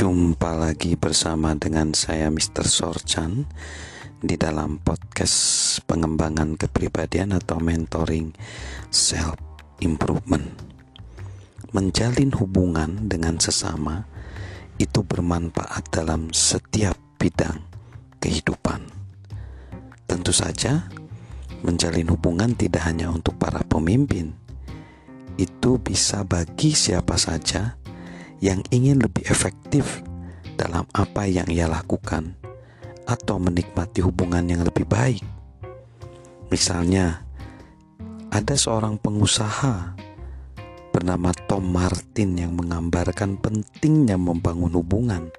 Jumpa lagi bersama dengan saya Mr. Sorchan di dalam podcast pengembangan kepribadian atau mentoring self improvement. Menjalin hubungan dengan sesama itu bermanfaat dalam setiap bidang kehidupan. Tentu saja, menjalin hubungan tidak hanya untuk para pemimpin. Itu bisa bagi siapa saja yang ingin lebih efektif dalam apa yang ia lakukan atau menikmati hubungan yang lebih baik. Misalnya, ada seorang pengusaha bernama Tom Martin yang menggambarkan pentingnya membangun hubungan.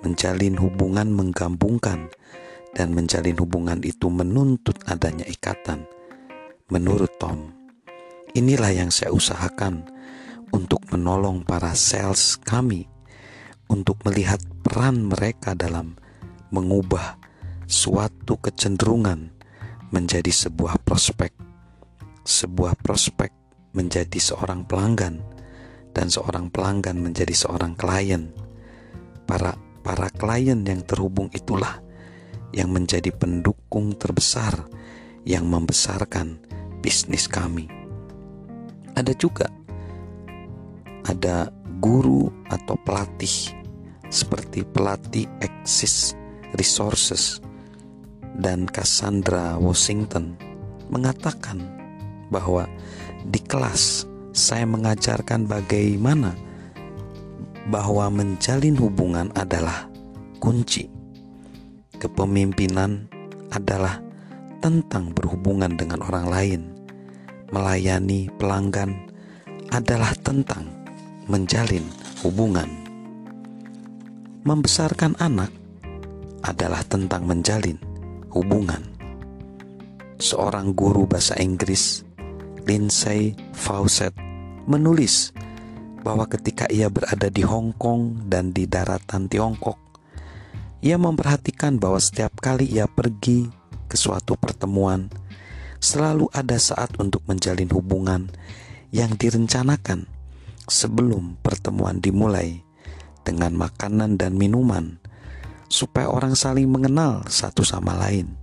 Menjalin hubungan menggabungkan dan menjalin hubungan itu menuntut adanya ikatan. Menurut Tom, inilah yang saya usahakan untuk menolong para sales kami untuk melihat peran mereka dalam mengubah suatu kecenderungan menjadi sebuah prospek, sebuah prospek menjadi seorang pelanggan, dan seorang pelanggan menjadi seorang klien. Para para klien yang terhubung itulah yang menjadi pendukung terbesar yang membesarkan bisnis kami. Ada juga ada guru atau pelatih seperti pelatih Axis Resources dan Cassandra Washington mengatakan bahwa di kelas saya mengajarkan bagaimana bahwa menjalin hubungan adalah kunci. Kepemimpinan adalah tentang berhubungan dengan orang lain. Melayani pelanggan adalah tentang menjalin hubungan. Membesarkan anak adalah tentang menjalin hubungan. Seorang guru bahasa Inggris, Lindsay Fawcett, menulis bahwa ketika ia berada di Hong Kong dan di daratan Tiongkok, ia memperhatikan bahwa setiap kali ia pergi ke suatu pertemuan, selalu ada saat untuk menjalin hubungan yang direncanakan sebelum pertemuan dimulai dengan makanan dan minuman, supaya orang saling mengenal satu sama lain.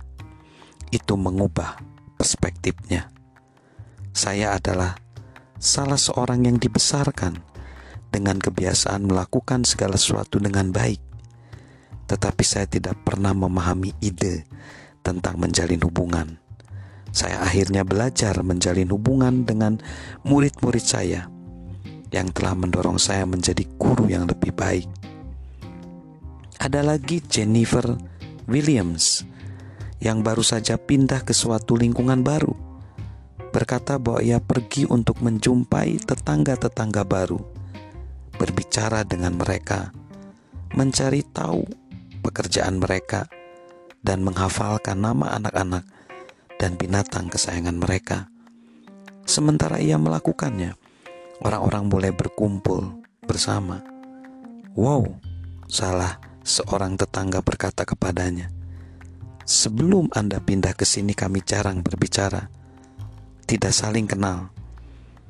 Itu mengubah perspektifnya. Saya adalah salah seorang yang dibesarkan dengan kebiasaan melakukan segala sesuatu dengan baik, tetapi saya tidak pernah memahami ide tentang menjalin hubungan. Saya akhirnya belajar menjalin hubungan dengan murid-murid saya yang telah mendorong saya menjadi guru yang lebih baik. Ada lagi Jennifer Williams yang baru saja pindah ke suatu lingkungan baru. Berkata bahwa ia pergi untuk menjumpai tetangga-tetangga baru, berbicara dengan mereka, mencari tahu pekerjaan mereka, dan menghafalkan nama anak-anak dan binatang kesayangan mereka. Sementara ia melakukannya, orang-orang mulai berkumpul bersama. Wow, salah seorang tetangga berkata kepadanya, "Sebelum Anda pindah ke sini, kami jarang berbicara, tidak saling kenal,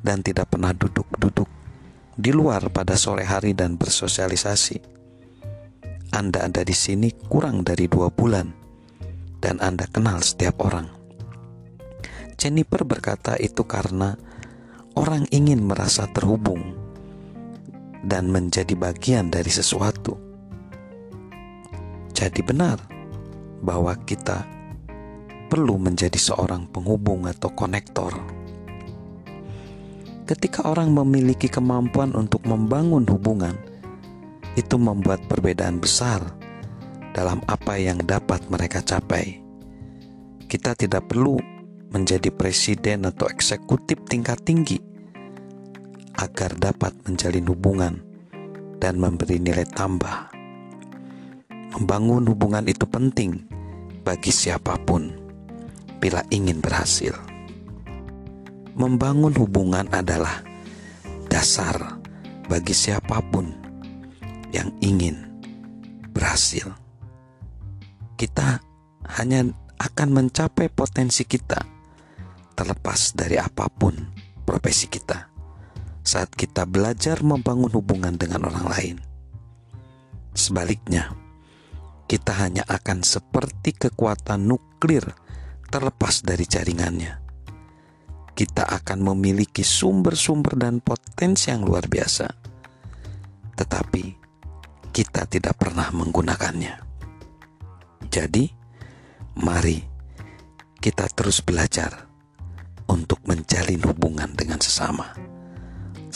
dan tidak pernah duduk-duduk di luar pada sore hari dan bersosialisasi. Anda ada di sini kurang dari dua bulan, dan Anda kenal setiap orang." Jennifer berkata itu karena orang ingin merasa terhubung dan menjadi bagian dari sesuatu. Jadi benar bahwa kita perlu menjadi seorang penghubung atau konektor. Ketika orang memiliki kemampuan untuk membangun hubungan, itu membuat perbedaan besar dalam apa yang dapat mereka capai. Kita tidak perlu menjadi presiden atau eksekutif tingkat tinggi agar dapat menjalin hubungan dan memberi nilai tambah. Membangun hubungan itu penting bagi siapa pun bila ingin berhasil. Membangun hubungan adalah dasar bagi siapa pun yang ingin berhasil. Kita hanya akan mencapai potensi kita terlepas dari apa pun profesi kita saat kita belajar membangun hubungan dengan orang lain. Sebaliknya, kita hanya akan seperti kekuatan nuklir terlepas dari jaringannya. Kita akan memiliki sumber-sumber dan potensi yang luar biasa, tetapi kita tidak pernah menggunakannya. Jadi, mari kita terus belajar untuk menjalin hubungan dengan sesama.